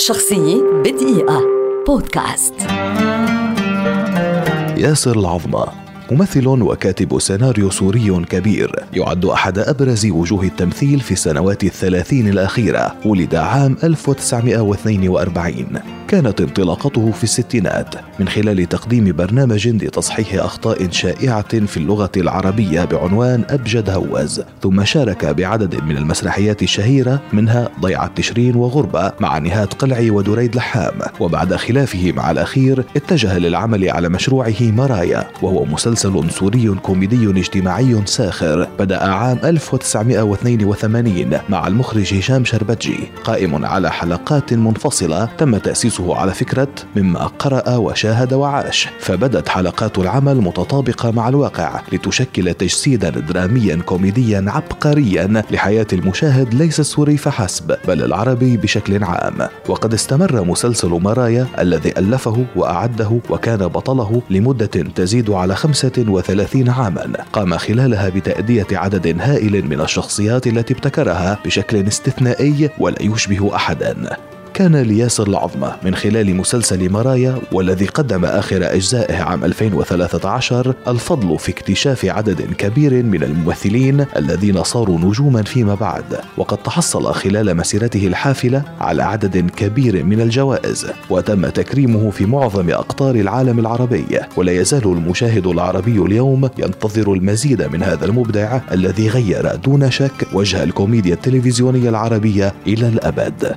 شخصية بدقيقة. بودكاست. ياسر العظمة ممثل وكاتب سيناريو سوري كبير يعد أحد أبرز وجوه التمثيل في السنوات الثلاثين الأخيرة ولد عام 1942 كانت انطلاقته في الستينات من خلال تقديم برنامج لتصحيح أخطاء شائعة في اللغة العربية بعنوان أبجد هوز ثم شارك بعدد من المسرحيات الشهيرة منها ضيعة تشرين وغربة مع نهاد قلعي ودريد لحام. وبعد خلافه مع الأخير اتجه للعمل على مشروعه مرايا وهو مسلسل سوري كوميدي اجتماعي ساخر بدأ عام 1982 مع المخرج هشام شربتجي. قائم على حلقات منفصلة تم تأسيسه على فكرة مما قرأ وشاهد وعاش. فبدت حلقات العمل متطابقة مع الواقع لتشكل تجسيدا دراميا كوميديا عبقريا لحياة المشاهد ليس السوري فحسب بل العربي بشكل عام. وقد استمر مسلسل مرايا الذي ألفه وأعده وكان بطله لمدة تزيد على 35 عاما قام خلالها بتأدية عدد هائل من الشخصيات التي ابتكرها بشكل استثنائي ولا يشبه أحدا. كان لياسر العظمة من خلال مسلسل مرايا والذي قدم آخر أجزائه عام 2013 الفضل في اكتشاف عدد كبير من الممثلين الذين صاروا نجوما فيما بعد. وقد تحصل خلال مسيرته الحافلة على عدد كبير من الجوائز وتم تكريمه في معظم أقطار العالم العربي. ولا يزال المشاهد العربي اليوم ينتظر المزيد من هذا المبدع الذي غير دون شك وجه الكوميديا التلفزيونية العربية إلى الأبد.